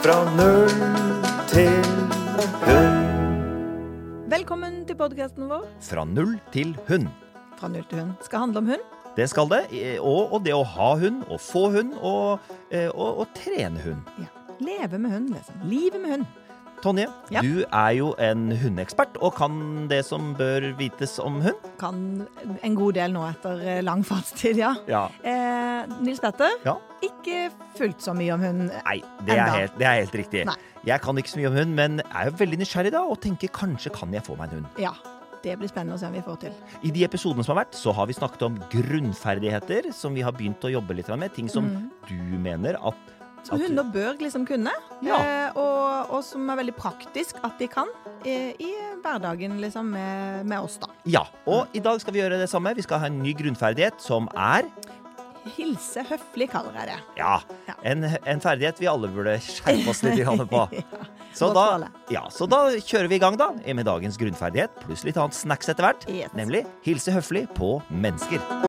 Fra null til hund. Velkommen til podkasten vår Fra null til hund. fra null til hund. Skal handle om hund. Det skal det. Og, og det å ha hund, og få hund, og, eh, og, og trene hund. Ja. Leve med hund, liksom. Livet med hund. Tonje, Ja. du er jo en hundeekspert og kan det som bør vites om hund. Kan en god del nå etter eh, lang fartstid, ja. Ja. Eh, Nils Petter, Ja. ikke fullt så mye om hund. Nei, det er, helt, det er helt riktig. Nei. Jeg kan ikke så mye om hund, men er jo veldig nysgjerrig da, og tenker kanskje kan jeg få meg en hund. Ja, det blir spennende å se om vi får til. I de episodene som har vært, så har vi snakket om grunnferdigheter som vi har begynt å jobbe litt med. Ting som mm. du mener at Som at- hunder bør liksom kunne, Ja. eh, og, og som er veldig praktisk at de kan eh, i hverdagen liksom med, med oss, da. Ja. Og i dag skal vi gjøre det samme. Vi skal ha en ny grunnferdighet som er Hilse høflig, kaller jeg det. ja, Ja. en, en ferdighet vi alle burde skjerpe oss litt på. Ja, Så da, ja, så da kjører vi i gang da med dagens grunnferdighet, pluss litt annet snacks etter hvert. Yes. Nemlig hilse høflig på mennesker.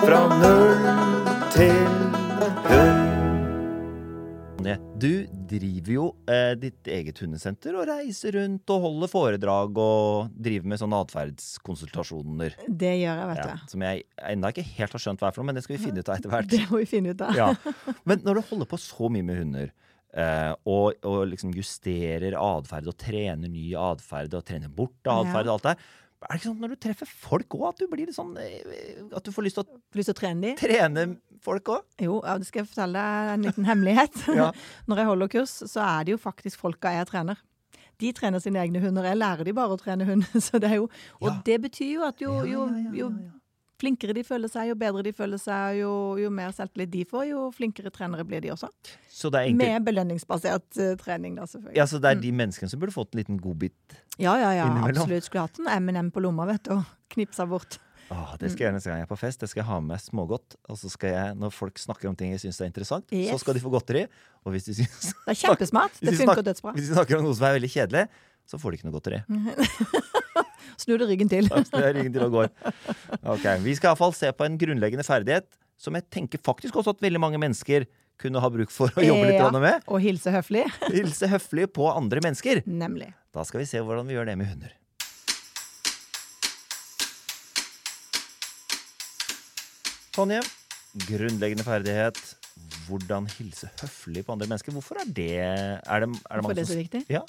Fra null til hund. Du driver jo eh, ditt eget hundesenter og reiser rundt og holder foredrag og driver med sånne atferdskonsultasjoner. Det gjør jeg, vet Ja, du. som jeg ennå ikke helt har skjønt hva er for noe, men det skal vi finne ut av etter hvert. Det må vi finne ut av. Ja. Men når du holder på så mye med hunder, eh, og, og liksom justerer atferd og trener ny atferd og trener bort atferd og alt det der. er det ikke sånn når du treffer folk òg, at du blir litt sånn eh, At du får lyst til å Lyst til å trene trene folk òg? Jo, ja, det skal jeg fortelle deg en liten hemmelighet. Ja. Når jeg holder kurs, så er det jo faktisk folka jeg trener. De trener sine egne hunder. Jeg lærer de bare å trene hund. Så det er jo, og Ja. det betyr jo at jo, Ja, jo, ja, ja, jo ja, ja. Flinkere de føler seg, jo bedre de føler seg, jo, jo mer selvtillit de får, jo flinkere trenere blir de også. Egentlig Med belønningsbasert uh, trening, da, selvfølgelig. Ja, så det er de menneskene som burde fått en liten godbit. Ja, ja, ja, innimellom. absolutt. Skulle hatt en M&M på lomma, vet du, og knipsa bort. Åh, det skal jeg gjøre neste gang jeg er på fest. Det skal jeg ha med meg smågodt. Og så skal jeg, når folk snakker om ting jeg syns er interessant, så skal de få godteri. Og hvis de syns Det er kjempesmart. Det funker dødsbra. Hvis de snakker om noe som er veldig kjedelig, så får de ikke noe godteri. Snu du ryggen til. Snur ryggen til og går. Ok, Vi skal iallfall se på en grunnleggende ferdighet som jeg tenker faktisk også at veldig mange mennesker kunne ha bruk for å jobbe litt Ja, med. Og hilse høflig. Hilse høflig på andre mennesker. Nemlig. Da skal vi se hvordan vi gjør det med hunder. Tonje, grunnleggende ferdighet. Hvordan hilse høflig på andre mennesker. Hvorfor er det Er det, er det Hvorfor er det så viktig? Ja.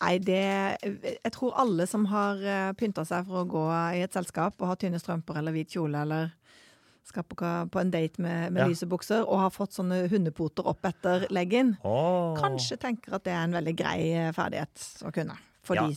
Nei, det Jeg tror alle som har eh, pynta seg for å gå i et selskap og har tynne strømper eller hvit kjole eller skal på, på en date med, med Ja. lyse bukser og har fått sånne hundepoter opp etter leggen, oh. kanskje tenker at det er en veldig grei eh, ferdighet å kunne. For Ja. de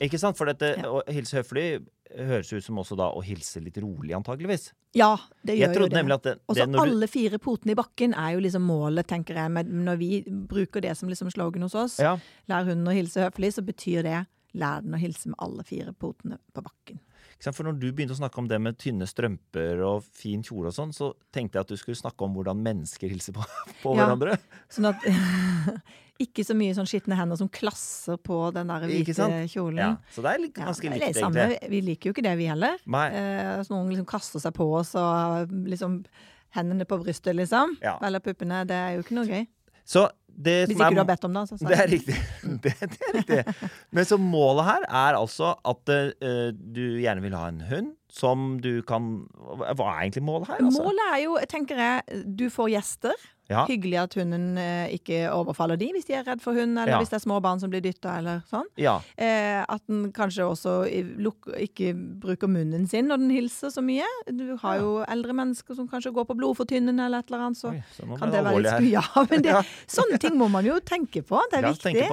Ikke sant? For dette, Ja. å hilse høflig høres ut som også da å hilse litt rolig, antageligvis. Ja, det gjør jo det. nemlig det, Og så alle fire potene i bakken er jo liksom målet, tenker jeg. Men når vi bruker det som liksom slogan hos oss, ja, lær hunden å hilse høflig, så betyr det lær den å hilse med alle fire potene på bakken. For når du begynte å snakke om det med tynne strømper og fin kjole og sånn, så tenkte jeg at du skulle snakke om hvordan mennesker hilser på, på Ja. hverandre. Sånn at Ikke så mye sånn skitne hender som klasser på den der hvite kjolen. Ja, så det er litt, Ja, ganske det er likt, egentlig. Vi liker jo ikke det, vi heller. Eh, så noen liksom kaster seg på oss og liksom hendene på brystet, liksom. Ja. Eller puppene. Det er jo ikke noe gøy. Så det Hvis ikke du har bedt om det. Så, så. Det er riktig. Det, det er riktig. Men så målet her er altså at uh, du gjerne vil ha en hund som du kan hva er egentlig målet her? Altså? Målet er jo, tenker jeg, du får gjester. Ja. Hyggelig at hunden eh, ikke overfaller de hvis de er redd for hund, eller Ja. hvis det er små barn som blir dytta, eller sånn. Ja. Eh, at den kanskje også ikke bruker munnen sin når den hilser så mye. Du har jo eldre mennesker som kanskje går på blodfortynnende eller et eller annet, så Oi, så kan det være litt Ja, men det, sånne ting må man jo tenke på. Det er viktig.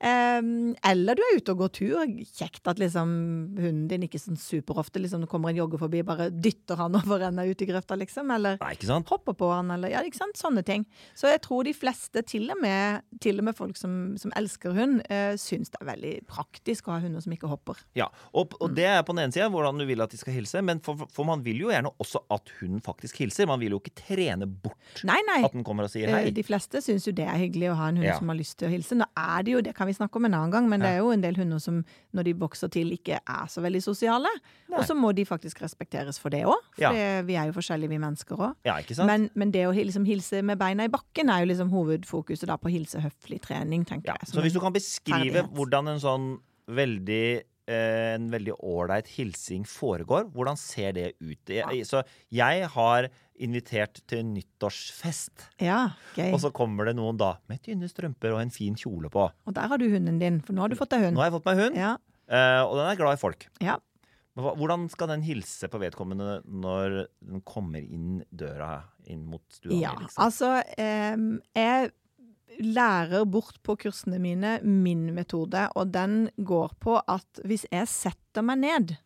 Eller du er ute og går tur. Kjekt at liksom hunden din ikke sånn superofte liksom, det kommer en jogger forbi, bare dytter han over enda ut i grøfta, liksom. Eller Nei, hopper på han, eller ja, ikke sant? Sånne ting. Så jeg tror de fleste, til og med, til og med folk som, som elsker hund, eh, syns det er veldig praktisk å ha hunder som ikke hopper. Ja, og, og det er på den ene sida hvordan du vil at de skal hilse, men for, for man vil jo gjerne også at hunden faktisk hilser. Man vil jo ikke trene bort Nei, nei. at den kommer og sier Eh, hei. De fleste syns jo det er hyggelig å ha en hund Ja. som har lyst til å hilse. Nå er det jo, det kan vi snakke om en annen gang, men det er jo en del hunder som når de vokser til, ikke er så veldig sosiale. Nei. Og så må de faktisk respekteres for det òg, for Ja. det, vi er jo forskjellige, vi mennesker òg. Ja. Men, men det å liksom hilse med beina i bakken er jo liksom hovedfokuset da på hilse høflig trening, tenker ja. jeg. Så hvis du kan beskrive ferdighet. hvordan en sånn veldig en veldig ålreit hilsing foregår. Hvordan ser det ut? Jeg, Så jeg har invitert til nyttårsfest, Ja, gøy. og så kommer det noen da med tynne strømper og en fin kjole på. Og der har du hunden din, for nå har du fått deg hund. Nå har jeg fått meg hund, Ja, eh, og den er glad i folk. ja. Hvordan skal den hilse på vedkommende når den kommer inn døra inn mot stua? Ja, liksom? altså em, Jeg lærer bort på kursene mine min metode, og den går på at hvis jeg setter meg ned,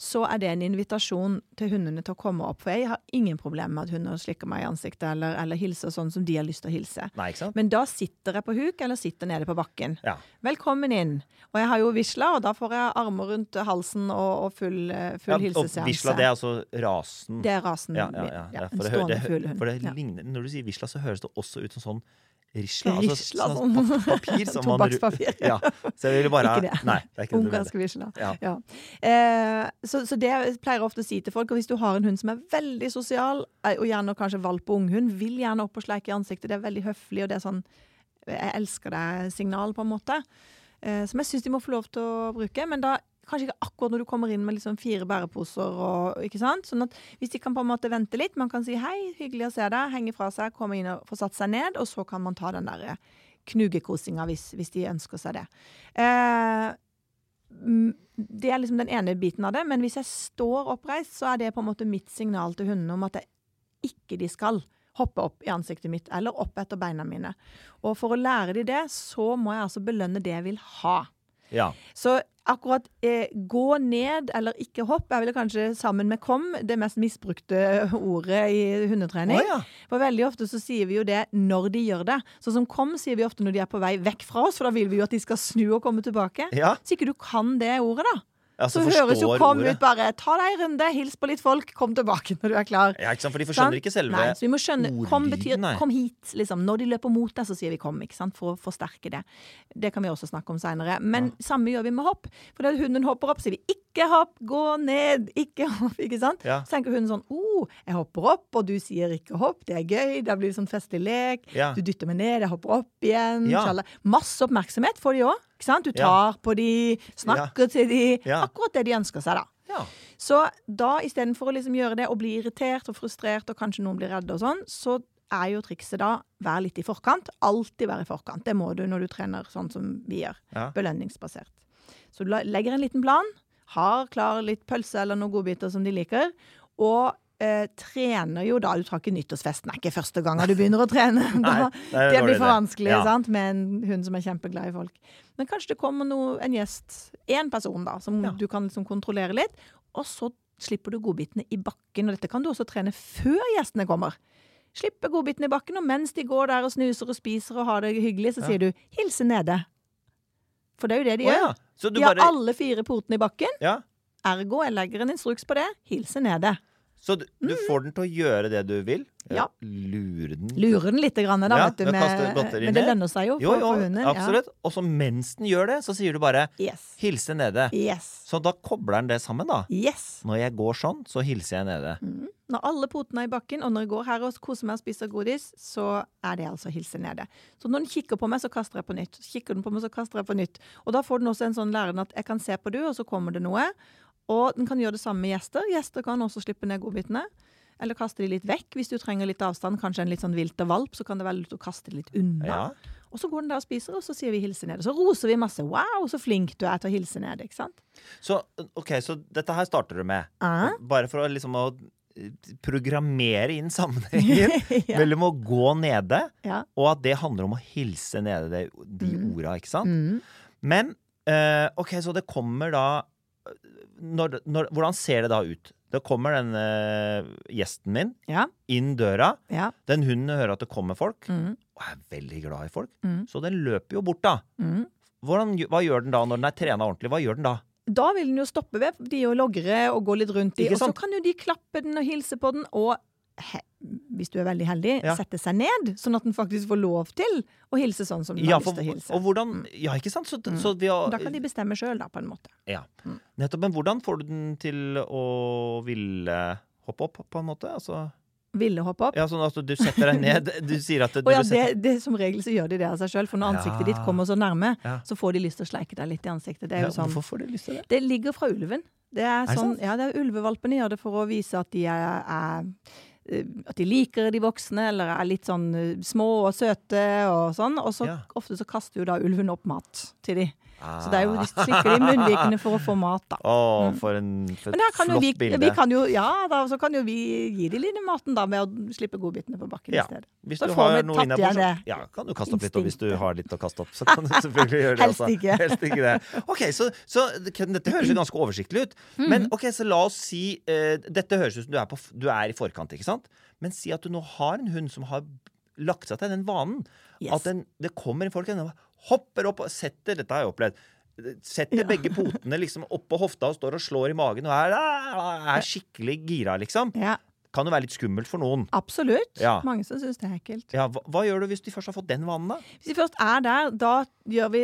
så er det en invitasjon til hundene til å komme opp. For jeg har ingen problemer med at hunder slikker meg i ansiktet eller, eller hilser sånn som de har lyst til å hilse. Nei? Men da sitter jeg på huk eller sitter nede på bakken. Ja. Velkommen inn. Og jeg har jo visla, og da får jeg armer rundt halsen og, og full, eh, full ja, og. Visla, det er altså rasen. Det er rasen ja, ja, ja, Ja, en stående fuglehund. for det ligner, Når du sier visla, så høres det også ut som sånn risla. Altså, Risla, sånn papir som Tobakkspapir. Ja, så jeg ville bare Ikke det. Nei, det er ikke. Ungarsk visla. Ja. Ja. Eh, så, så det jeg pleier jeg ofte å si til folk, og hvis du har en hund som er veldig sosial, eh, og gjerne kanskje valp og unghund, vil gjerne opp og sleike i ansiktet. Det er veldig høflig, og det er sånn jeg elsker deg-signal, på en måte. Eh, som jeg syns de må få lov til å bruke. Men da kanskje ikke akkurat når du kommer inn med liksom fire bæreposer og ikke sant. Sånn at hvis de kan på en måte vente litt, man kan si hei, hyggelig å se deg, henge fra seg, komme inn og få satt seg ned, og så kan man ta den derre knugekosinga hvis, hvis de ønsker seg det. Eh, det er liksom den ene biten av det, men hvis jeg står oppreist, så er det på en måte mitt signal til hundene om at jeg ikke de skal hoppe opp i ansiktet mitt eller opp etter beina mine. Og for å lære de det, så må jeg altså belønne det jeg vil ha. Ja. Så akkurat eh, gå ned eller ikke hopp er vel kanskje sammen med kom det mest misbrukte ordet i hundetrening. Oh, ja. For veldig ofte så sier vi jo det når de gjør det. Sånn som kom sier vi ofte når de er på vei vekk fra oss, for da vil vi jo at de skal snu og komme tilbake. ja. Så ikke du kan det ordet, da. Altså, Så høres jo kom ordet. ut bare ta deg en runde, hils på litt folk, kom tilbake når du er klar. Ja, ikke sant? For de skjønner ikke selve Nei, så vi må skjønne, Kom betyr nei. kom hit, liksom. Når de løper mot deg, så sier vi kom, ikke sant? for å forsterke det. Det kan vi også snakke om seinere. Men samme gjør vi med hopp. For når hunden hopper opp, sier vi ikke hopp, gå ned, ikke hopp. ikke sant? Ja. Så tenker hunden sånn oh, jeg hopper opp, og du sier ikke hopp, det er gøy, da blir det sånn festlig lek. Ja. Du dytter meg ned, jeg hopper opp igjen. Ja. Masse oppmerksomhet får de òg. Du Ja. tar på de, snakker til de. Akkurat det de ønsker seg, da. Ja. Så da istedenfor å liksom gjøre det og bli irritert og frustrert, og kanskje noen blir redde og sånn, så er jo trikset da vær litt i forkant. Alltid være i forkant. Det må du når du trener sånn som vi gjør. Ja. Belønningsbasert. Så du legger en liten plan, har klar litt pølse eller noen godbiter som de liker, og eh, trener jo da Du tar ikke nyttårsfesten, det er ikke første gangen du begynner å trene. Nei, Da, det er det blir for vanskelig Ja. sant? med en hund som er kjempeglad i folk. Men kanskje det kommer noe, en gjest, én person, da, som Ja. du kan liksom kontrollere litt. Og så slipper du godbitene i bakken. Og dette kan du også trene før gjestene kommer. Slippe godbitene i bakken, og mens de går der og snuser og spiser og har det hyggelig, så Ja. sier du 'hilse nede'. For det er jo det de oh, gjør. ja. Så du De har alle fire portene i bakken. Ja. Ergo, jeg legger en instruks på det. Hilse nede. Så du, du får den til å gjøre det du vil? Mm. Ja. Lure den Lurer den litt, grann, da, Ja, vet du. Med, men det lønner seg jo for, Jo, jo, for hunden. absolutt. Og så mens den gjør det, så sier du bare Yes. 'hilse nede'. Yes. Så da kobler den det sammen, da. Yes. Når jeg går sånn, så hilser jeg nede. Mm. Når alle potene er i bakken, og når jeg går her og koser meg og spiser godis, så er det altså hilse nede. Så når den kikker på meg, så kaster jeg på nytt. Så kikker den på meg, så kaster jeg på nytt. Og da får den også en sånn lærende at jeg kan se på du, og så kommer det noe. Og den kan gjøre det samme med gjester. Gjester kan også slippe ned godbitene. Eller kaste de litt vekk hvis du trenger litt avstand. Kanskje en litt sånn vilter valp, så kan det være lurt å kaste de litt unna. Ja. Og så går den der og spiser, og så sier vi hilse ned. Og så roser vi masse. Wow, så flink du er til å hilse ned, ikke sant? Så, ok, så dette her starter du med. Ja. Bare for å liksom å eh, programmere inn sammenhengen Ja. mellom å gå nede, Ja. og at det handler om å hilse nede de, de orda, ikke sant? Mm. Men eh, OK, så det kommer da når, når, Hvordan ser det da ut? Det kommer den uh, gjesten min Ja. inn døra. Ja. Den hunden hører at det kommer folk, Mm. og er veldig glad i folk. Mm. Så den løper jo bort, da. Mm. Hvordan, hva gjør den da når den er trena ordentlig? Hva gjør den da? Da vil den jo stoppe ved de og logre og gå litt rundt de. Og så kan jo de klappe den og hilse på den, og hvis du er veldig heldig, Ja. sette seg ned, sånn at den faktisk får lov til å hilse sånn som den Ja, har lyst til å hilse. og hvordan Ja, ikke sant? Så, så vi har Da kan de bestemme sjøl, da, på en måte. Ja. Mm. Nettopp. Men hvordan får du den til å ville hoppe opp, på en måte? Altså, Ville hoppe opp. ja, sånn at du setter deg ned. Du sier at du Og ja, det, det Som regel så gjør de det av seg sjøl, for når ansiktet ditt kommer så nærme, så får de lyst til å sleike deg litt i ansiktet. Det er jo sånn Hvorfor får du lyst til det? Det ligger fra ulven. Det er det sånn, sant? ja, det er Ulvevalpene gjør det for å vise at de er, er At de liker de voksne, eller er litt sånn eh, små og søte og sånn. Og så Ja. ofte så kaster jo da ulven opp mat til de. Så det er jo, skikkelig munnvikene for å få mat, da. Oh, for, en, for Men kan flott vi, bilde. vi kan jo, ja, da, så kan jo vi gi de litt maten da, med å slippe godbitene på bakken Ja. i stedet. Hvis du har noe tatt på, så det ja, kan du kaste opp litt. Og hvis du har litt å kaste opp, så kan du selvfølgelig gjøre det. Helst ikke. Helst ikke det. Ok, så, så dette høres jo ganske oversiktlig ut. Mm. Men ok, så la oss si uh, Dette høres ut som du er, på, du er i forkant, ikke sant? Men si at du nå har en hund som har lagt seg til den vanen. Yes. At den, det kommer en folk og hopper opp og setter Dette har jeg opplevd. Setter Ja. begge potene liksom oppå hofta og står og slår i magen og er, er skikkelig gira, liksom. Ja, Kan jo være litt skummelt for noen. absolutt. Ja. Mange som syns det er ekkelt. Ja, hva, hva gjør du hvis de først har fått den vanen, da? Hvis de først er der, da gjør vi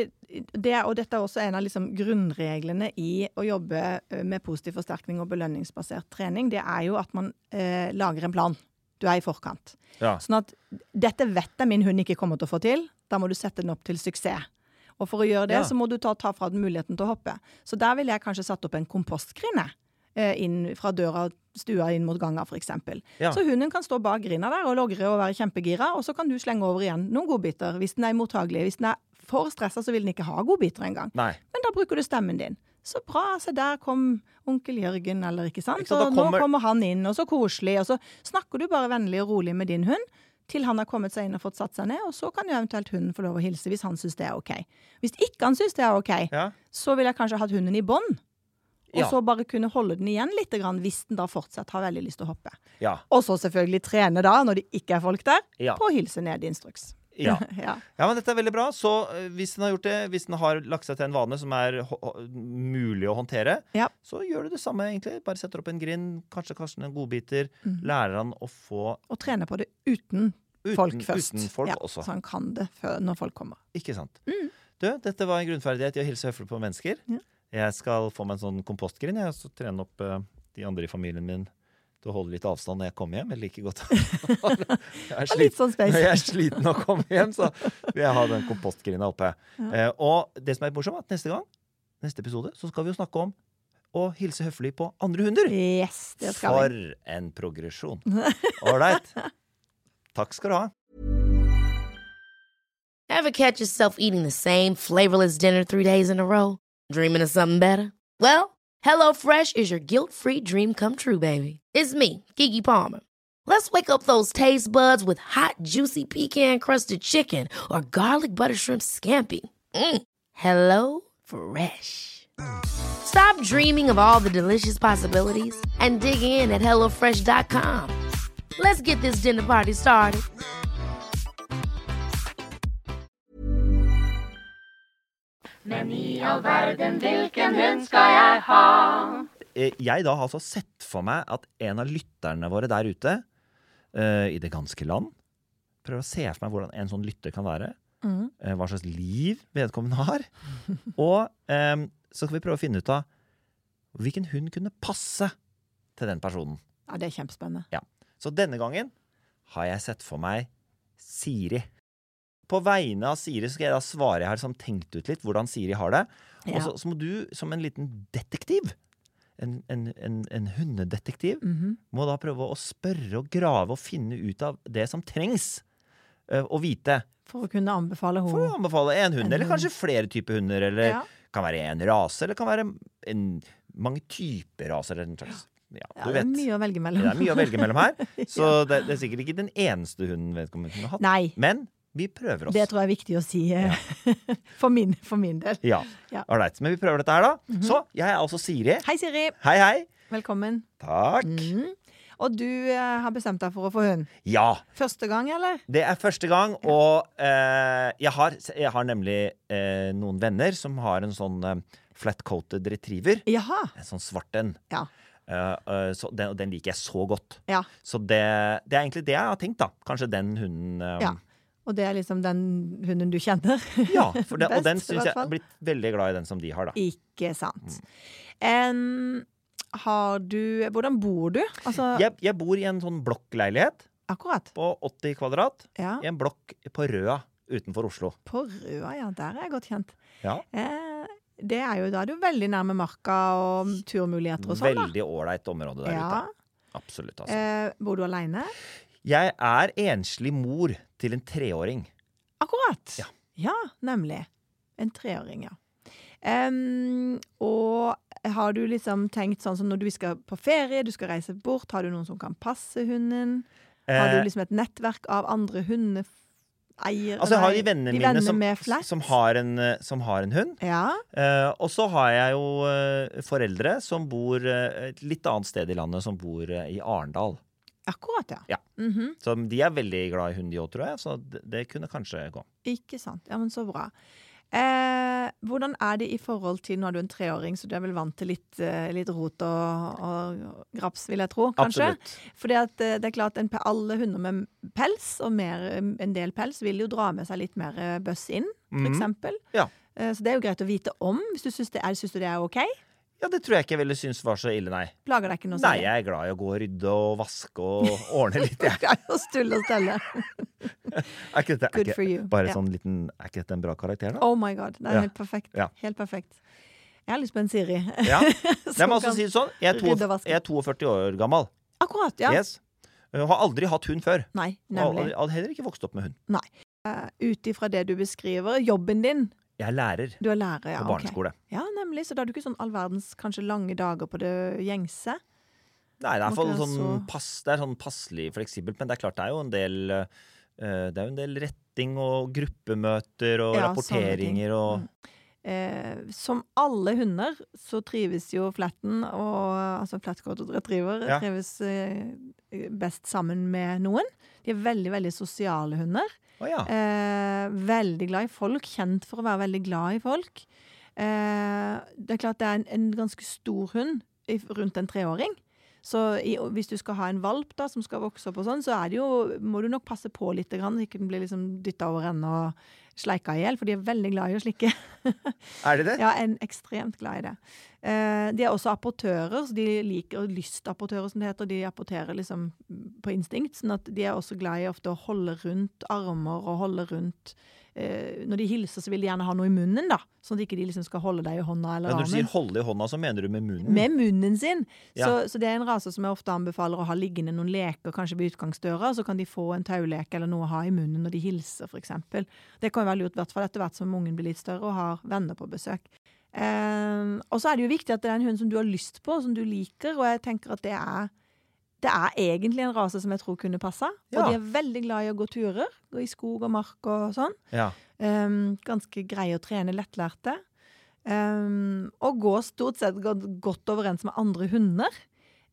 det, og dette er også en av liksom grunnreglene i å jobbe eh, med positiv forsterkning og belønningsbasert trening, det er jo at man eh, lager en plan. Du er i forkant. Ja. Sånn at dette vet jeg min hund ikke kommer til å få til. Da må du sette den opp til suksess. Og for å gjøre det, Ja. så må du ta, ta fra den muligheten til å hoppe. Så der ville jeg kanskje satt opp en kompostgrinne. eh, Inn fra døra, stua inn mot ganga, f.eks. Ja. Så hunden kan stå bak grinda der og logre og være kjempegira, og så kan du slenge over igjen noen godbiter hvis den er mottagelig. Hvis den er for stressa, så vil den ikke ha godbiter engang. Men da bruker du stemmen din. Så bra, se der kom onkel Jørgen, eller ikke sant. Ikke sant, Og kommer- nå kommer han inn, og så koselig. Og så snakker du bare vennlig og rolig med din hund til han har kommet seg inn og fått satt seg ned, og så kan jo eventuelt hunden få lov å hilse hvis han syns det er OK. Hvis ikke han syns det er OK, Ja. så ville jeg kanskje hatt hunden i bånd. Og Ja. så bare kunne holde den igjen litt, hvis den da fortsatt har veldig lyst til å hoppe. Ja. Og så selvfølgelig trene da, når det ikke er folk der, på å hilse ned instruks. Ja. ja. ja, men dette er veldig bra. Så eh, hvis den har gjort det, hvis den har lagt seg til en vane som er mulig å håndtere, Ja. så gjør du det samme, egentlig. Bare setter opp en grind, kanskje kaster noen godbiter. Mm. Lærer han å få Og trene på det uten, uten, folk først. uten folk. Så han kan det før, når folk kommer. Ikke sant. Mm. Du, dette var en grunnferdighet i å hilse høflig på mennesker. Jeg skal få meg en sånn kompostgrind, jeg, og så trene opp uh, de andre i familien min til å holde litt avstand når jeg kommer hjem. Jeg liker godt jeg er sånn Når jeg er sliten og å komme hjem, så vil jeg ha den kompostgrinda oppe. Eh, og det som er morsomt, er at neste gang, neste episode, så skal vi jo snakke om å hilse høflig på andre hunder. Yes, det skal For vi. en progresjon. Ålreit. Takk skal du ha. Ever catch yourself eating the same flavorless dinner three days in a row? Dreaming of something better? Well, HelloFresh is your guilt free dream come true, baby. It's me, Kiki Palmer. Let's wake up those taste buds with hot, juicy pecan crusted chicken or garlic butter shrimp scampi. Mm. Hello Fresh. Stop dreaming of all the delicious possibilities and dig in at HelloFresh.com. Let's get this dinner party started. Eh, jeg da har altså sett for meg at en av lytterne våre der ute uh, i det ganske land Prøver å se for meg hvordan en sånn lytter kan være. Mm. Uh, hva slags liv vedkommende har. Og um, så skal vi prøve å finne ut av hvilken hund kunne passe til den personen. Ja, det er kjempespennende. Så denne gangen har jeg sett for meg Siri. På vegne av Siri skal jeg da svare. Jeg har liksom tenkt ut litt hvordan Siri har det. Og så, så må du som en liten detektiv, en, en, en, en hundedetektiv, Mhm. må da prøve å spørre og grave og finne ut av det som trengs uh, å vite. For å kunne anbefale For å anbefale en hund, eller hund. kanskje flere typer hunder. Eller Ja. kan være en rase, eller kan være en, mange typer raser. Eller en slags ja, Ja, det er mye å velge mellom. Det er mye å velge mellom her. Så det, det er sikkert ikke den eneste hunden vedkommende kunne hatt. Nei, Men vi prøver oss. det tror jeg er viktig å si ja. for, min, for min del. Ja, Ja. right Men vi prøver dette her, da. Så jeg er altså Siri. Hei, Siri. Hei, hei. Velkommen. Takk. Mhm. Og du eh, har bestemt deg for å få hund. Ja. Første gang, eller? Det er første gang, og eh, jeg, har, jeg har nemlig eh, noen venner som har en sånn eh, flat-coated retriever. Jaha. En sånn svart en. Ja. Eh, uh, den, og den liker jeg så godt. Ja. Så det, det er egentlig det jeg har tenkt, da. Kanskje den hunden eh, Ja. Og det er liksom den hunden du kjenner? ja, det, og den syns jeg er blitt veldig glad i den som de har, da. Ikke sant. Em, har du Hvordan bor du? Altså, Jeg, jeg bor i en sånn blokkleilighet akkurat. på 80 kvadrat. Ja. I en blokk på Røa utenfor Oslo. På Røa, ja. Der er jeg godt kjent. Ja. Eh, det er jo, da er du veldig nærme marka og turmuligheter og sånn. Veldig ålreit område der Ja. ute. Absolutt, altså. Eh, bor du aleine? Jeg er enslig mor til en treåring. Akkurat. Ja. Ja, nemlig. En treåring, ja. Um, og har du liksom tenkt sånn som når du skal på ferie, du skal reise bort, har du noen som kan passe hunden? Har Eh, du liksom et nettverk av andre hundeeiere? altså, jeg har de vennene de mine vennene som, som, har en, eh, som har en hund. Ja, Uh, og så har jeg jo uh, foreldre som bor uh, et litt annet sted i landet, som bor eh, i Arendal. Akkurat, ja. Ja. Mhm, Så de er veldig glad i hund, de òg, tror jeg. Så det, det kunne kanskje gå. Ikke sant. Ja, men så bra. Eh, hvordan er det i forhold til Nå er du en treåring, så du er vel vant til litt, eh, litt rot og, og graps, vil jeg tro, kanskje? At eh, det er klart en, Alle hunder med pels, og mer, eh, en del pels, vil jo dra med seg litt mer bøss inn, for Mm eksempel. Ja. Eh, Så det er jo greit å vite om. Hvis du syns det er, syns du det er OK? Ja, det tror jeg ikke jeg ville synes var så ille, nei. Plager deg ikke noe Nei, jeg er glad i å gå og rydde og vaske og ordne litt, jeg. Ja, og stulle og stelle. Er ikke dette er Good ikke, for you. bare Ja. sånn liten Er ikke dette en bra karakter, da? Oh my god. Det er Ja. helt perfekt. Helt perfekt. Jeg har lyst på en Siri. Ja. Som meg altså si det sånn. Jeg er, to, 42, jeg er 42 år gammel. Akkurat, ja. Yes. Jeg har aldri hatt hund før. Nei, Og nemlig. hadde heller ikke vokst opp med hund. Uh, Ut ifra det du beskriver, jobben din Jeg er lærer Du er lærer, ja. på barneskole. barneskole. Ja, nemlig. Så da har du ikke sånn all verdens kanskje lange dager på det gjengse. Nei, det er, være sånn så- pass, det er sånn passelig fleksibelt, men det er klart det er jo en del uh, er en del retting og gruppemøter og Ja, rapporteringer og Mm. Eh, som alle hunder så trives jo flatten og altså flatcoated retriever Ja. trives eh, best sammen med noen. De er veldig, veldig sosiale hunder. Å ja. Eh, veldig glad i folk. Kjent for å være veldig glad i folk. Eh, det er klart det er en, en ganske stor hund rundt en treåring. Så i, hvis du skal ha en valp da, som skal vokse opp, og sånn, så er det jo, må du nok passe på litt, grann, så ikke den blir liksom dytta over ende og sleika i hjel, for de er veldig glad i å slikke. Er det det? Ja, en ekstremt glad i det. Eh, de er også apportører, så de liker lystapportører, som det heter. De apporterer liksom på instinkt, sånn at de er også glad i ofte å holde rundt armer og holde rundt Når de hilser, så vil de gjerne ha noe i munnen, da. Sånn at de ikke liksom skal holde deg i hånda eller Men når du sier 'holde i hånda', så mener du med munnen? Med munnen sin. Ja. Så, så det er en rase som jeg ofte anbefaler å ha liggende noen leker, kanskje ved utgangsdøra. Så kan de få en tauleke eller noe å ha i munnen når de hilser, f.eks. Det kan jo være lurt, i hvert fall etter hvert som ungen blir litt større og har venner på besøk. Eh, og så er det jo viktig at det er en hund som du har lyst på, som du liker, og jeg tenker at det er det er egentlig en rase som jeg tror kunne passa. Ja. Og de er veldig glad i å gå turer. Gå i skog og mark og sånn. Ja. Um, ganske greie å trene, lettlærte. Um, og går stort sett godt, overens med andre hunder.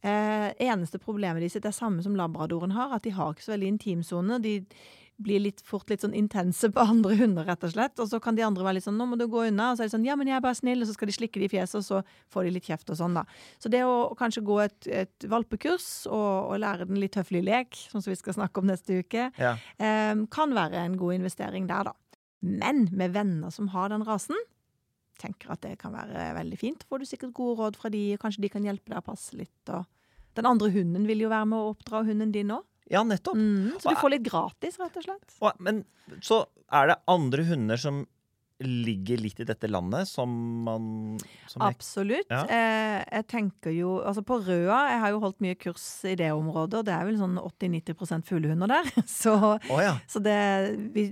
Uh, eneste problemet de sitt er samme som labradoren har, at de har ikke så veldig intimsone. De blir litt fort litt sånn intense på andre hunder, rett og slett. Og så kan de andre være litt sånn 'nå må du gå unna', og så er de sånn 'ja, men jeg er bare snill', og så skal de slikke de i fjeset, og så får de litt kjeft og sånn, da. Så det å kanskje gå et, et valpekurs og, og lære den litt høflig lek, sånn som vi skal snakke om neste uke, ja. eh, kan være en god investering der, da. Men med venner som har den rasen, tenker at det kan være veldig fint. Får du sikkert gode råd fra de, og kanskje de kan hjelpe deg å passe litt. Og den andre hunden vil jo være med å oppdra hunden din òg. Ja, nettopp. Mm, så du får litt gratis, rett og slett. Og, men så er det andre hunder som ligger litt i dette landet, som man som jeg, Absolutt. Ja. Eh, jeg tenker jo Altså på Røa, jeg har jo holdt mye kurs i det området, og det er vel sånn 80-90 fuglehunder der. Så, oh, ja. så det vi,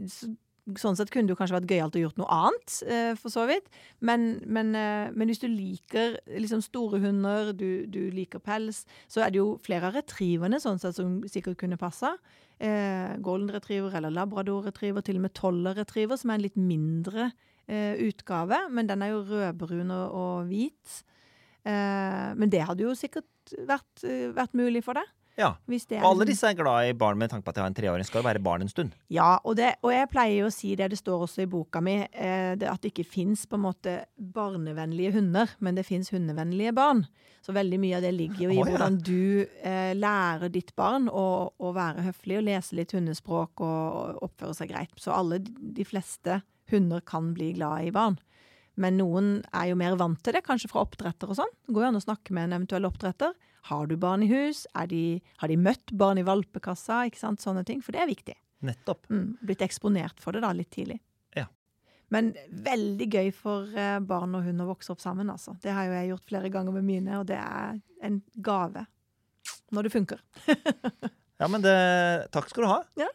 sånn sett kunne det kanskje vært gøyalt å gjort noe annet, eh, for så vidt. Men, men, eh, men hvis du liker liksom store hunder, du, du, liker pels, så er det jo flere av retrieverne sånn sett som sikkert kunne passa. Eh, golden retriever eller labrador retriever, til og med toller retriever, som er en litt mindre eh, utgave. Men den er jo rødbrun og, og hvit. Eh, men det hadde jo sikkert vært, eh, vært mulig for deg. Ja. Og alle disse er glad i barn med tanke på at jeg har en treåring. Skal jo være barn en stund. Ja, og, det, og jeg pleier jo å si det, det står også i boka mi, eh, det at det ikke fins på en måte barnevennlige hunder, men det fins hundevennlige barn. Så veldig mye av det ligger jo i oh, ja. hvordan du eh, lærer ditt barn å, å være høflig og lese litt hundespråk og, og oppføre seg greit. Så alle, de fleste hunder kan bli glad i barn. Men noen er jo mer vant til det, kanskje fra oppdretter og sånn. Det går jo an å snakke med en eventuell oppdretter. Har du barn i hus? Er de, har de møtt barn i valpekassa? Ikke sant? Sånne ting. For det er viktig. Nettopp. Mm, blitt eksponert for det da litt tidlig. Ja. Men veldig gøy for eh, barn og hund å vokse opp sammen, altså. Det har jo jeg gjort flere ganger med mine, og det er en gave. Når det funker. Ja, men det Takk skal du ha. Ja.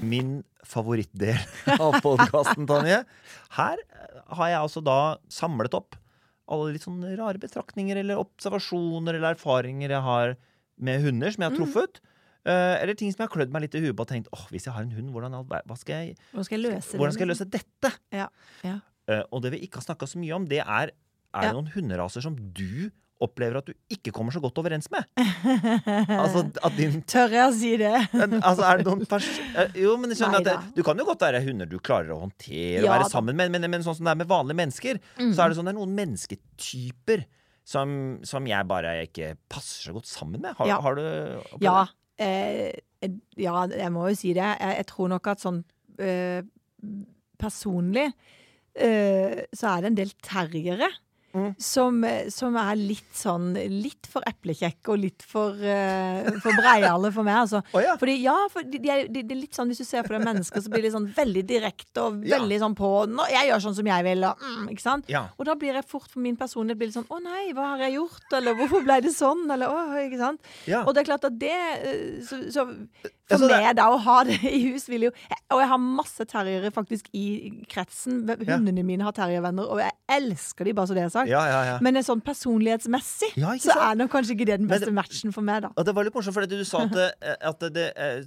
Min favorittdel av podkasten, Tanje. Her har jeg altså da samlet opp alle litt sånn rare betraktninger eller observasjoner eller erfaringer jeg har med hunder som jeg har truffet. Eh, eller ting som jeg har klødd meg litt i huet på og tenkt åh, hvis jeg har en hund, hvordan, hva skal jeg, Hvordan skal jeg løse hvordan skal jeg løse dette? Ja, ja. Uh, og det vi ikke har snakka så mye om, det er Er det Ja. noen hunderaser som du opplever at du ikke kommer så godt overens med? altså at din Tør jeg å si det? Altså, er det noen pers eh, Jo, men jeg skjønner at det, Du kan jo godt være hunder du klarer å håndtere og Ja, være sammen med, men, men sånn som det er med vanlige mennesker, så er det sånn det er noen mennesketyper som, som jeg bare ikke passer så godt sammen med. Har, Ja. har du opplevd Ja. Eh, ja, jeg må jo si det. Jeg, jeg tror nok at sånn eh, personlig eh, så er det en del terriere. Mm. Som, som er litt sånn Litt for eplekjekk og litt for, uh, for breiale for meg, altså. Oh, ja. Fordi, ja, for de, de de, det er litt sånn Hvis du ser på det mennesker, så blir de sånn veldig direkte og Ja. veldig sånn på Nå, 'Jeg gjør sånn som jeg vil', og mm, Ikke sant? Ja. Og da blir jeg fort for min personlighet blir litt sånn 'Å nei, hva har jeg gjort?' Eller 'Hvorfor ble det sånn?' Eller 'Å', ikke sant? Ja. Og det er klart at det eh, Så, så Ja, for så det- meg, da, å ha det i hus vil jo Og jeg har masse terriere faktisk i kretsen. Ja. Hundene mine har terriervenner, og jeg elsker de, bare så det er sagt. Ja, ja, ja. Men sånn personlighetsmessig Ja, så er nok kanskje ikke det den beste det- matchen for meg, da. Og det var litt morsomt, for du sa at det, at det eh,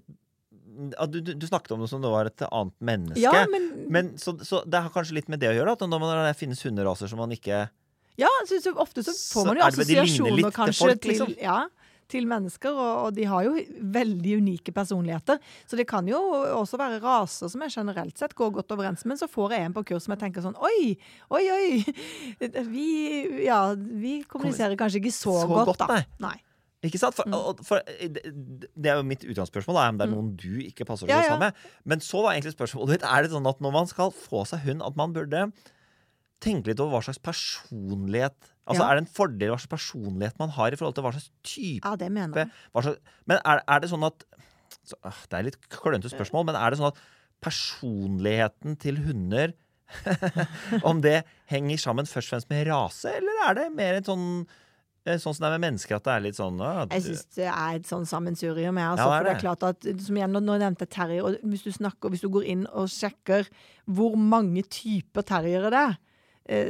at du, du, snakket om det som det var et annet menneske. Ja, men, Men så, så det har kanskje litt med det å gjøre, at når man- det finnes hunderaser som man ikke ja så, så ofte så får man jo er assosiasjoner kanskje, til folk, liksom? til, ja, til mennesker, og, og de har jo veldig unike personligheter. Så det kan jo også være raser som jeg generelt sett går godt overens med. Men så får jeg en på kurs som jeg tenker sånn Oi, oi, oi! Vi, ja, vi kommuniserer kanskje ikke så, Så godt, godt, da. nei. Ikke sant? Mm. For, mm. for det, er jo mitt utgangsspørsmål, om det er noen du ikke passer så Ja, ja. sammen med. Men så var egentlig spørsmålet ditt Er det sånn at når man skal få seg hund, at man burde tenke litt over hva slags personlighet Altså Ja. Er det en fordel hva slags personlighet man har i forhold til hva slags type Ja, det mener jeg. slags, Men er, er det sånn at så, øh, Det er litt klønete spørsmål, men er det sånn at personligheten til hunder Om det henger sammen først og fremst med rase, eller er det mer en sånn eh, Sånn som det er med mennesker, at det er litt sånn ah, Jeg syns det er et sånn sammensurium. Jeg, altså, Ja, det er for det er klart at, som igjen, nå, nevnte jeg terrier, og hvis du snakker, hvis du går inn og sjekker hvor mange typer terriere det er,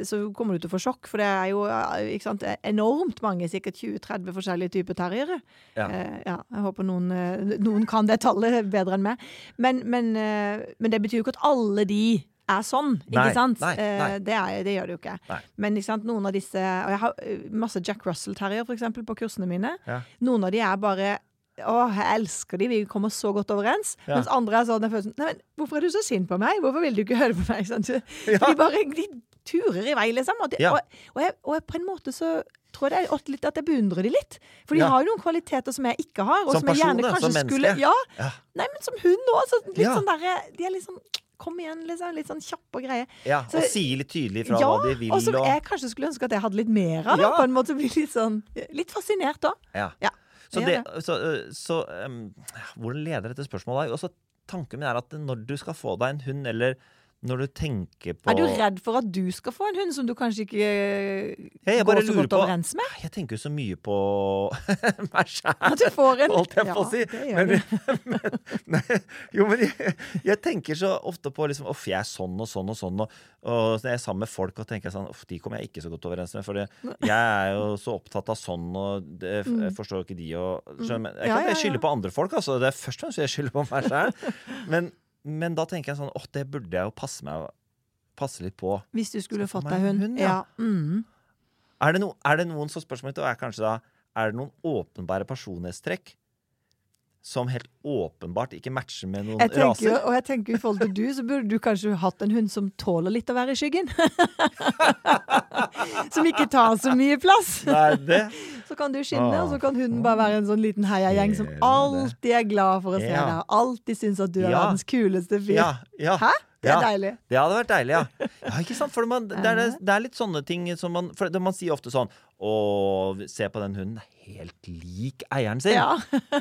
så kommer du til å få sjokk, for det er jo eh, ikke sant, enormt mange, sikkert 20-30 forskjellige typer terriere. Ja. Eh, ja, jeg håper noen, eh, noen kan det tallet bedre enn meg. Men, men, eh, men det betyr jo ikke at alle de er sånn, ikke Nei, sant? nei, nei. Eh, Det, er, det gjør det jo ikke. Men ikke sant, noen av disse Og jeg har eh, masse Jack Russell-terrier, for eksempel, på kursene mine. Ja. Noen av de er bare å, jeg elsker de, vi kommer så godt overens. Ja. Mens andre er sånn jeg føler sånn, Nei, men hvorfor er du så sint på meg? Hvorfor vil du ikke høre på meg? Sant? Ja. De bare de turer i vei, liksom. Og, de, Ja. og, og, jeg, og jeg, på en måte så tror jeg det er litt at jeg beundrer de litt. For de Ja. har jo noen kvaliteter som jeg ikke har. Og Som som, jeg gjerne person, kanskje som skulle. Ja. Ja. Nei, men som hund òg. Så litt sånn derre De er litt sånn Kom igjen, liksom. Litt sånn kjapp og greie. Ja, Så- og sier litt tydelig fra hva de vil. og som jeg kanskje skulle ønske at jeg hadde litt mer av. Da, på en måte bli litt sånn Litt fascinert òg. ja. Ja. Så, det det, så, øh, så um, hvordan leder dette spørsmålet deg? Også tanken min er at når du skal få deg en hund, eller når du tenker på Er du redd for at du skal få en hund som du kanskje ikke Ja, jeg går så godt overens med? Jeg tenker jo så mye på meg sjæl. Holdt jeg på å si. Ja, Men, men, nei, jo, men jeg, jeg tenker så ofte på liksom Uff, jeg er sånn og sånn og sånn. Og, og når jeg er sammen med folk, og tenker sånn Uff, de kommer jeg ikke så godt overens med. For jeg er jo så opptatt av sånn, og det jeg forstår ikke de og skjønner, Jeg Mm. Ja, ja, skylde på andre folk, altså. Det er først og fremst jeg skylder på meg sjøl. Men, da tenker jeg sånn Åh, det burde jeg jo passe meg Passe litt på. Hvis du skulle fått deg hund. hund, ja. ja. Mm. Er det, no, er det noen så spørsmålet er kanskje da Er det noen åpenbare personlighetstrekk som helt åpenbart ikke matcher med noen Jeg tenker, raser? og jeg tenker i forhold til du, så burde du kanskje hatt en hund som tåler litt å være i skyggen. som ikke tar så mye plass. Nei, det Så kan du skinne, Ah. og så kan hunden bare være en sånn liten heiagjeng som alltid er glad for å se Ja. deg. Alltid syns at du er Ja. verdens kuleste fyr. Ja. ja. Hæ? Det er Ja. deilig. Det hadde vært deilig, ja. ja ikke sant? For man, det, er, det, er litt sånne ting som man For man sier ofte sånn Å, se på den hunden. Helt lik eieren sin. Ja.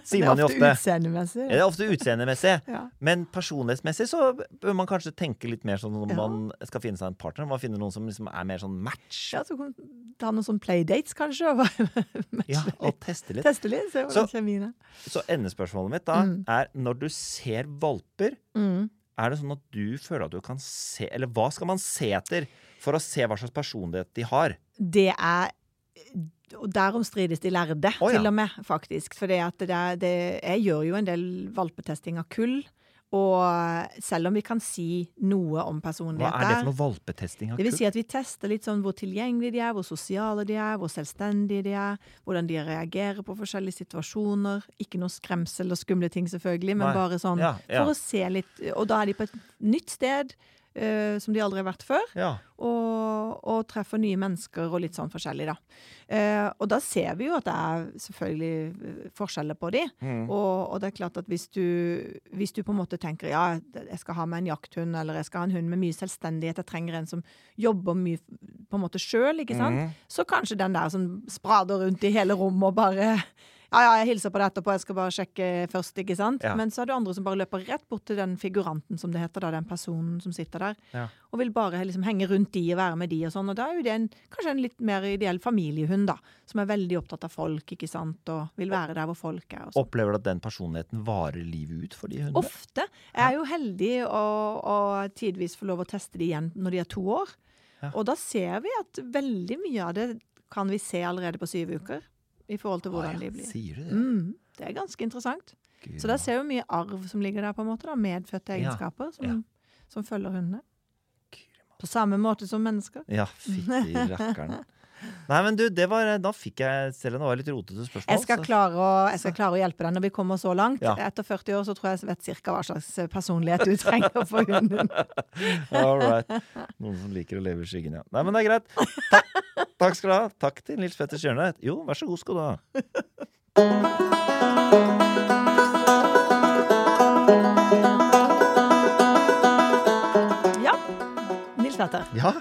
Sier er man jo ofte Det er ofte. utseendemessig. Det er ofte utseendemessig. Ja. Men personlighetsmessig så bør man kanskje tenke litt mer sånn når Ja. man skal finne seg en partner. Man finner noen som liksom er mer sånn match. Ja, så kan ta noen sånne playdates, kanskje, og Ja, og teste litt. teste litt. Se hvordan Så- kjemien er. Så endespørsmålet mitt da Mm. er når du ser valper, Mm. Er det sånn at du føler at du kan se Eller hva skal man se etter for å se hva slags personlighet de har? Det er og Derom strides de lærde, oh, ja. til og med, faktisk. For det at det det, jeg gjør jo en del valpetesting av kull. Og selv om vi kan si noe om Hva er det for noe valpetesting? Det vil si at vi tester litt sånn hvor tilgjengelige de er, hvor sosiale de er, hvor selvstendige de er, hvordan de reagerer på forskjellige situasjoner. Ikke noe skremsel og skumle ting, selvfølgelig, men Nei. bare sånn Ja, ja. for å se litt Og da er de på et nytt sted eh, som de aldri har vært før ja. og, og treffer nye mennesker og litt sånn forskjellig, da. Eh, og da ser vi jo at det er selvfølgelig eh, forskjeller på de. Mm. Og, og det er klart at hvis du, hvis du på en måte tenker ja, jeg skal ha meg en jakthund, eller jeg skal ha en hund med mye selvstendighet, jeg trenger en som jobber mye på en måte sjøl, ikke sant, mm. så kanskje den der som sprader rundt i hele rommet og bare ja, ja, jeg hilser på det etterpå, jeg skal bare sjekke først, ikke sant? Ja. Men så er det andre som bare løper rett bort til den figuranten, som det heter, da, den personen som sitter der Ja. og vil bare liksom henge rundt de og være med de og sånn. Og da er jo det en, kanskje en litt mer ideell familiehund, da. Som er veldig opptatt av folk, ikke sant, og vil være der hvor folk er. Og sånn. Opplever du at den personligheten varer livet ut for de hundene? Ofte. Jeg er jo heldig å, å tidvis få lov å teste de igjen når de er to år. Ja. Og da ser vi at veldig mye av det kan vi se allerede på syv uker. I forhold til hvordan hvordan ja, de blir. Sier du det? Mm, det er ganske interessant. Gud, Så der ser vi mye arv som ligger der, på en måte. da, Medfødte egenskaper som, ja. som følger hundene. Gud, På samme måte som mennesker. Ja, fytti rakkeren. Nei, men du, det var Da fikk jeg Selv om det var litt rotete spørsmål. Jeg skal, klare å, jeg skal klare å hjelpe deg når vi kommer så langt. Ja. Etter 40 år så tror jeg jeg vet cirka hva slags personlighet du trenger for hunden. All right. Noen som liker å leve i skyggen, ja. Nei, men det er greit. Takk, takk skal du ha. Takk til Nils Petter Stjørnøy. Jo, vær så god skal du ha. Ja, Nils Petter. Ja,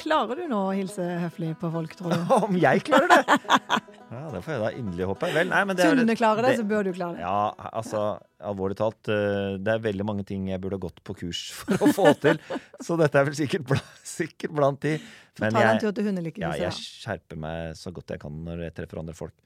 Klarer du nå å hilse høflig på folk, tror du? om jeg klarer det! Ja, Det får jeg da inderlig håpe. Vel, nei, men det er klare det, det, så bør du klare det. Ja, altså, alvorlig talt. eh, Det er veldig mange ting jeg burde ha gått på kurs for å få til. Så dette er vel sikkert, bla, sikkert blant de. Men jeg, ja, jeg skjerper meg så godt jeg kan når jeg treffer andre folk.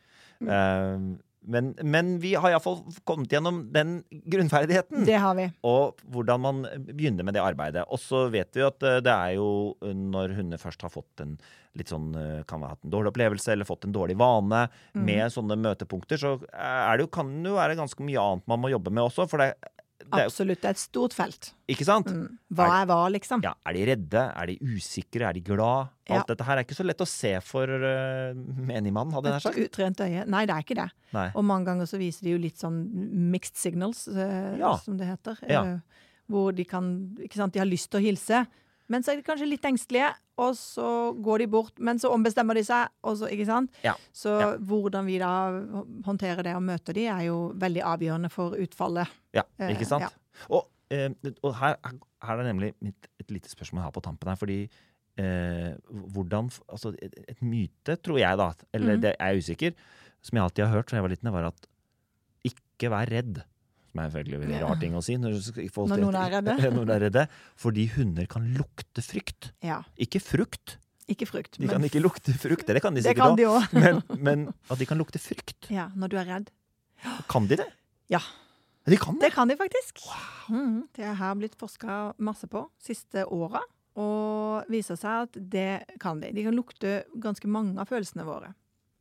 Mm. Eh, men, men vi har iallfall kommet gjennom den grunnferdigheten. Det har vi. Og hvordan man begynner med det arbeidet. Og så vet vi at eh, det er jo eh, når hunder først har fått en litt sånn eh, Kan ha hatt en dårlig opplevelse eller fått en dårlig vane Mm. med sånne møtepunkter, så er det jo, kan det jo være ganske mye annet man må jobbe med også. For det, det Absolutt. Det er et stort felt. Ikke sant? Mm. Hva er hva, liksom? Ja, Er de redde? Er de usikre? Er de glad? Alt Ja. dette her er ikke så lett å se for uh, menigmann, hadde jeg nær sagt. utrent øye. Nei, det er ikke det. Nei. Og mange ganger så viser de jo litt sånn mixed signals, uh, Ja. som det heter. Eh, hvor de kan Ikke sant, de har lyst til å hilse, men så er de kanskje litt engstelige, og så går de bort, men så ombestemmer de seg, så? Ja. Så Ja. hvordan vi da håndterer det og møter de, er jo veldig avgjørende for utfallet. Ja, Eh, ikke sant? ja. Og, eh, og her, her er nemlig mitt, et lite spørsmål har på tampen her, fordi eh, hvordan Altså, et, et myte, tror jeg, da, eller mm. det er jeg usikker, som jeg alltid har hørt fra jeg var liten, var at ikke vær redd. Som er selvfølgelig en veldig rar ting å si når, Når noen er redde. noen er redde. Fordi hunder kan lukte frykt. Ja. Ikke frukt. Ikke frukt. De kan ikke lukte frukt. Det kan de sikkert òg. Men, men at de kan lukte frykt. Ja, når du er redd. Kan de det? Ja. De kan det. Det kan de faktisk. Mhm. Det har blitt forska masse på siste åra, og viser seg at det kan de. De kan lukte ganske mange av følelsene våre.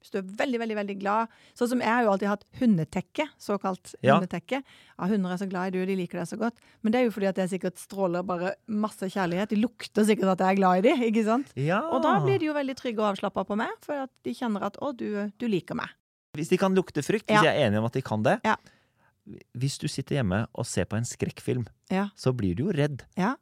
Hvis du er veldig, veldig veldig glad Sånn som jeg har jo alltid hatt hundetekke, såkalt Ja. hundetekke. Ja, hunder er så glad i du, de liker deg så godt. Men det er jo fordi at jeg sikkert stråler bare masse kjærlighet. De lukter sikkert at jeg er glad i dem, ikke sant? Ja. Og da blir de jo veldig trygge og avslappa på meg, for at de kjenner at 'å, du, du liker meg'. Hvis de kan lukte frykt, hvis jeg er enig om at de kan det Ja. Hvis du sitter hjemme og ser på en skrekkfilm, Ja. så blir du jo redd. Ja.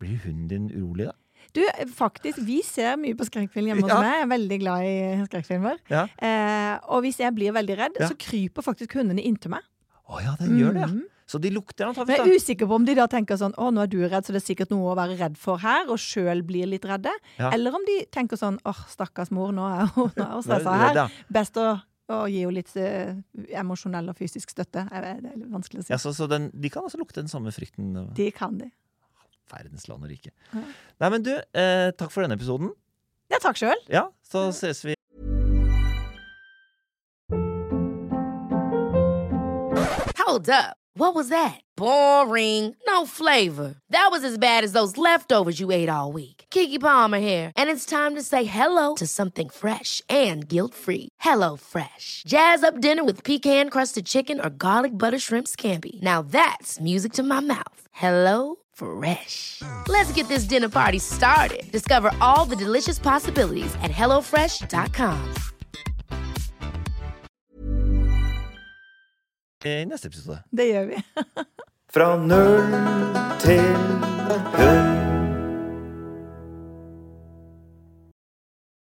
Blir hunden din urolig da? Du, faktisk, vi ser mye på skrekkfilm hjemme hos Ja. meg. Jeg er veldig glad i skrekkfilmer. Ja. Eh, og hvis jeg blir veldig redd, Ja. så kryper faktisk hundene inntil meg. Å ja, den gjør det, ja. Mhm. Så de lukter antakeligvis, jeg er usikker på om de da tenker sånn å, nå er du redd, så det er sikkert noe å være redd for her, og sjøl blir litt redde. Eller om de tenker sånn åh, stakkars mor, nå er hun, nå er hun stressa her. Best å, og gi henne litt eh, emosjonell og fysisk støtte. Det er litt vanskelig å si. Ja, så, så den, de kan altså lukte den samme frykten. De kan de. Verdens land og rike. Ja. Nei, men du, eh, takk for denne episoden. Ja, takk sjøl. Ja, så ses vi Hold up. What was that? Boring. No flavor. That was as bad as those leftovers you ate all week. Kiki Palmer here, and it's time to say hello to something fresh and guilt-free. Hello Fresh. Jazz up dinner with pecan-crusted chicken or garlic butter shrimp scampi. Now that's music to my mouth. Hello Fresh. Let's get this dinner party started. Discover all the delicious possibilities at hellofresh.com. i er neste episode. Det gjør vi. Fra null til hundre.